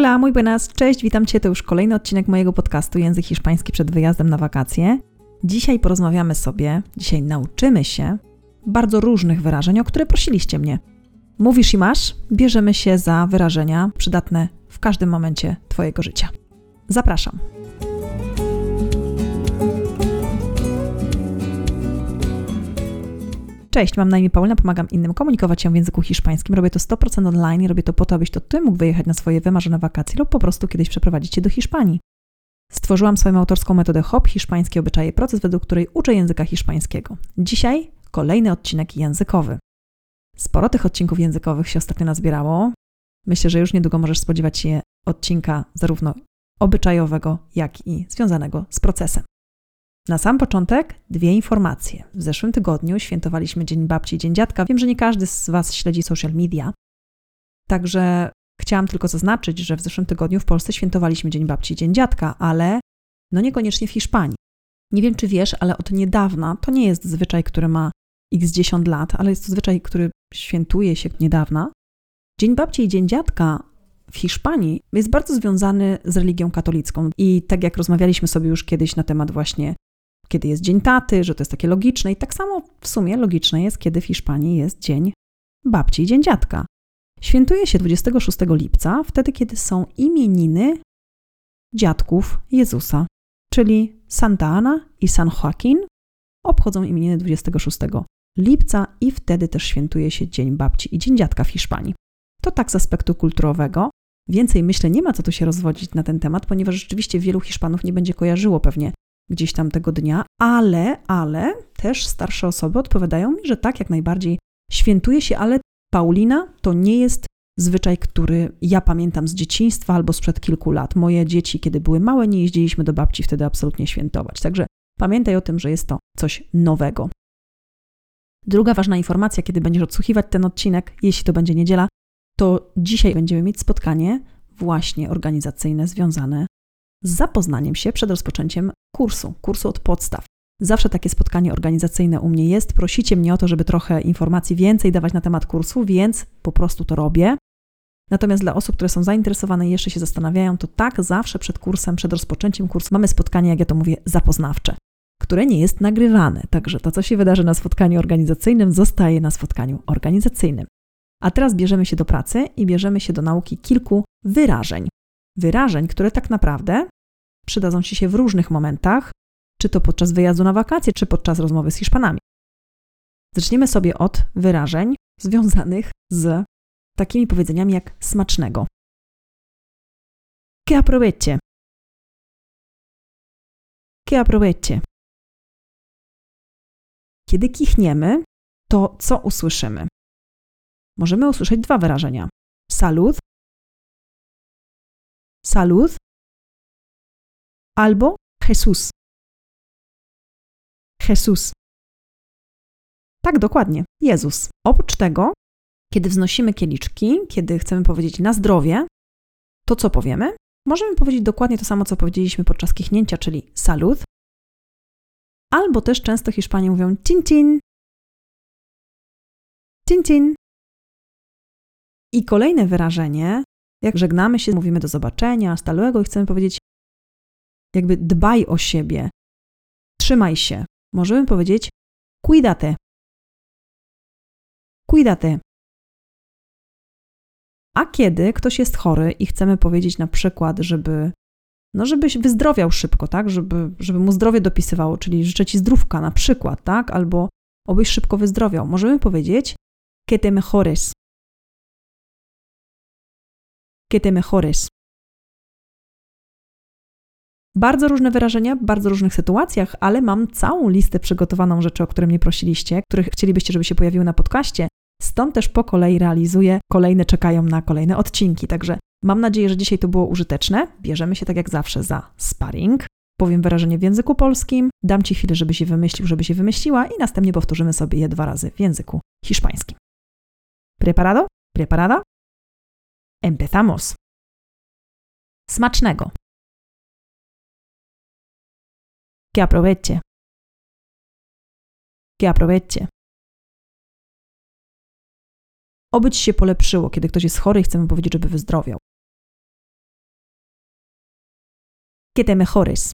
Hola, muy buenas, cześć, witam Cię. To już kolejny odcinek mojego podcastu Język Hiszpański przed wyjazdem na wakacje. Dzisiaj porozmawiamy sobie, dzisiaj nauczymy się bardzo różnych wyrażeń, o które prosiliście mnie. Mówisz i masz, bierzemy się za wyrażenia przydatne w każdym momencie Twojego życia. Zapraszam. Cześć, mam na imię Paulina, pomagam innym komunikować się w języku hiszpańskim. Robię to 100% online i robię to po to, abyś to ty mógł wyjechać na swoje wymarzone wakacje lub po prostu kiedyś przeprowadzić się do Hiszpanii. Stworzyłam swoją autorską metodę HOP, hiszpańskie obyczaje, proces, według której uczę języka hiszpańskiego. Dzisiaj kolejny odcinek językowy. Sporo tych odcinków językowych się ostatnio nazbierało. Myślę, że już niedługo możesz spodziewać się odcinka zarówno obyczajowego, jak i związanego z procesem. Na sam początek dwie informacje. W zeszłym tygodniu świętowaliśmy Dzień Babci i Dzień Dziadka. Wiem, że nie każdy z Was śledzi social media, także chciałam tylko zaznaczyć, że w zeszłym tygodniu w Polsce świętowaliśmy Dzień Babci i Dzień Dziadka, ale no niekoniecznie w Hiszpanii. Nie wiem, czy wiesz, ale od niedawna to nie jest zwyczaj, który ma x 10 lat, ale jest to zwyczaj, który świętuje się niedawna. Dzień Babci i Dzień Dziadka w Hiszpanii jest bardzo związany z religią katolicką. I tak jak rozmawialiśmy sobie już kiedyś na temat właśnie kiedy jest Dzień Taty, że to jest takie logiczne i tak samo w sumie logiczne jest, kiedy w Hiszpanii jest Dzień Babci i Dzień Dziadka. Świętuje się 26 lipca, wtedy kiedy są imieniny dziadków Jezusa, czyli Santa Ana i San Joaquin obchodzą imieniny 26 lipca i wtedy też świętuje się Dzień Babci i Dzień Dziadka w Hiszpanii. To tak z aspektu kulturowego. Więcej myślę, nie ma co tu się rozwodzić na ten temat, ponieważ rzeczywiście wielu Hiszpanów nie będzie kojarzyło pewnie gdzieś tam tego dnia, ale, ale też starsze osoby odpowiadają mi, że tak, jak najbardziej świętuje się, ale Paulina to nie jest zwyczaj, który ja pamiętam z dzieciństwa albo sprzed kilku lat. Moje dzieci, kiedy były małe, nie jeździliśmy do babci wtedy absolutnie świętować. Także pamiętaj o tym, że jest to coś nowego. Druga ważna informacja, kiedy będziesz odsłuchiwać ten odcinek, jeśli to będzie niedziela, to dzisiaj będziemy mieć spotkanie właśnie organizacyjne związane z zapoznaniem się przed rozpoczęciem kursu, kursu od podstaw. Zawsze takie spotkanie organizacyjne u mnie jest. Prosicie mnie o to, żeby trochę informacji więcej dawać na temat kursu, więc po prostu to robię. Natomiast dla osób, które są zainteresowane i jeszcze się zastanawiają, to tak, zawsze przed kursem, przed rozpoczęciem kursu mamy spotkanie, jak ja to mówię, zapoznawcze, które nie jest nagrywane. Także to, co się wydarzy na spotkaniu organizacyjnym, zostaje na spotkaniu organizacyjnym. A teraz bierzemy się do pracy i bierzemy się do nauki kilku wyrażeń wyrażeń, które tak naprawdę przydadzą Ci się w różnych momentach, czy to podczas wyjazdu na wakacje, czy podczas rozmowy z Hiszpanami. Zaczniemy sobie od wyrażeń związanych z takimi powiedzeniami jak smacznego. Que aproveche. Que aproveche. Kiedy kichniemy, to co usłyszymy? Możemy usłyszeć dwa wyrażenia: salud salud albo Jesús. Jesús. Tak, dokładnie, Jezus. Oprócz tego, kiedy wznosimy kieliczki, kiedy chcemy powiedzieć na zdrowie, to co powiemy? Możemy powiedzieć dokładnie to samo, co powiedzieliśmy podczas kichnięcia, czyli salud. Albo też często Hiszpanie mówią cin cin. Cin cin. I kolejne wyrażenie jak żegnamy się, mówimy do zobaczenia, stałego i chcemy powiedzieć, jakby dbaj o siebie, trzymaj się. Możemy powiedzieć cuídate. Cuídate. A kiedy ktoś jest chory i chcemy powiedzieć na przykład, żeby no żebyś wyzdrowiał szybko, tak, żeby, żeby mu zdrowie dopisywało, czyli życzę ci zdrówka na przykład, tak, albo obyś szybko wyzdrowiał. Możemy powiedzieć que te mejores que te mejores. Bardzo różne wyrażenia, w bardzo różnych sytuacjach, ale mam całą listę przygotowaną rzeczy, o które mnie prosiliście, których chcielibyście, żeby się pojawiły na podcaście. Stąd też po kolei realizuję, kolejne czekają na kolejne odcinki. Także mam nadzieję, że dzisiaj to było użyteczne. Bierzemy się tak jak zawsze za sparring. Powiem wyrażenie w języku polskim, dam Ci chwilę, żeby się wymyślił, żeby się wymyśliła i następnie powtórzymy sobie je dwa razy w języku hiszpańskim. Preparado? Preparada? Empezamos. Smacznego. Que aproveche. Que aproveche. Oby się polepszyło, kiedy ktoś jest chory chcemy powiedzieć, żeby wyzdrowiał. Que te mejores.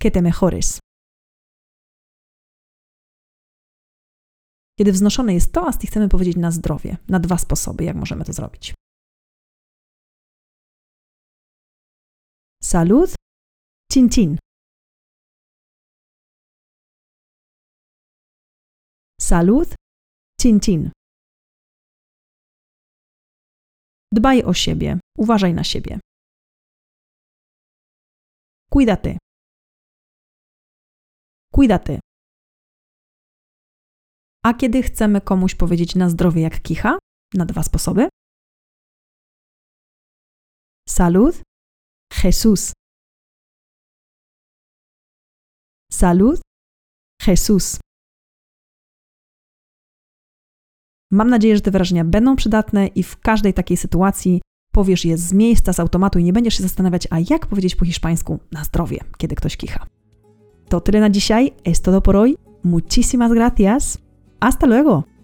Que te mejores. Kiedy wznoszony jest toast i chcemy powiedzieć na zdrowie, na dwa sposoby, jak możemy to zrobić. Salud, chin chin. Salud, chin chin. Dbaj o siebie, uważaj na siebie. Cuídate. Cuídate. A kiedy chcemy komuś powiedzieć na zdrowie jak kicha? Na dwa sposoby. Salud, Jesús. Salud, Jesús. Mam nadzieję, że te wyrażenia będą przydatne i w każdej takiej sytuacji powiesz je z miejsca, z automatu i nie będziesz się zastanawiać, a jak powiedzieć po hiszpańsku na zdrowie, kiedy ktoś kicha. To tyle na dzisiaj. Es todo por hoy. Muchísimas gracias. Hasta luego.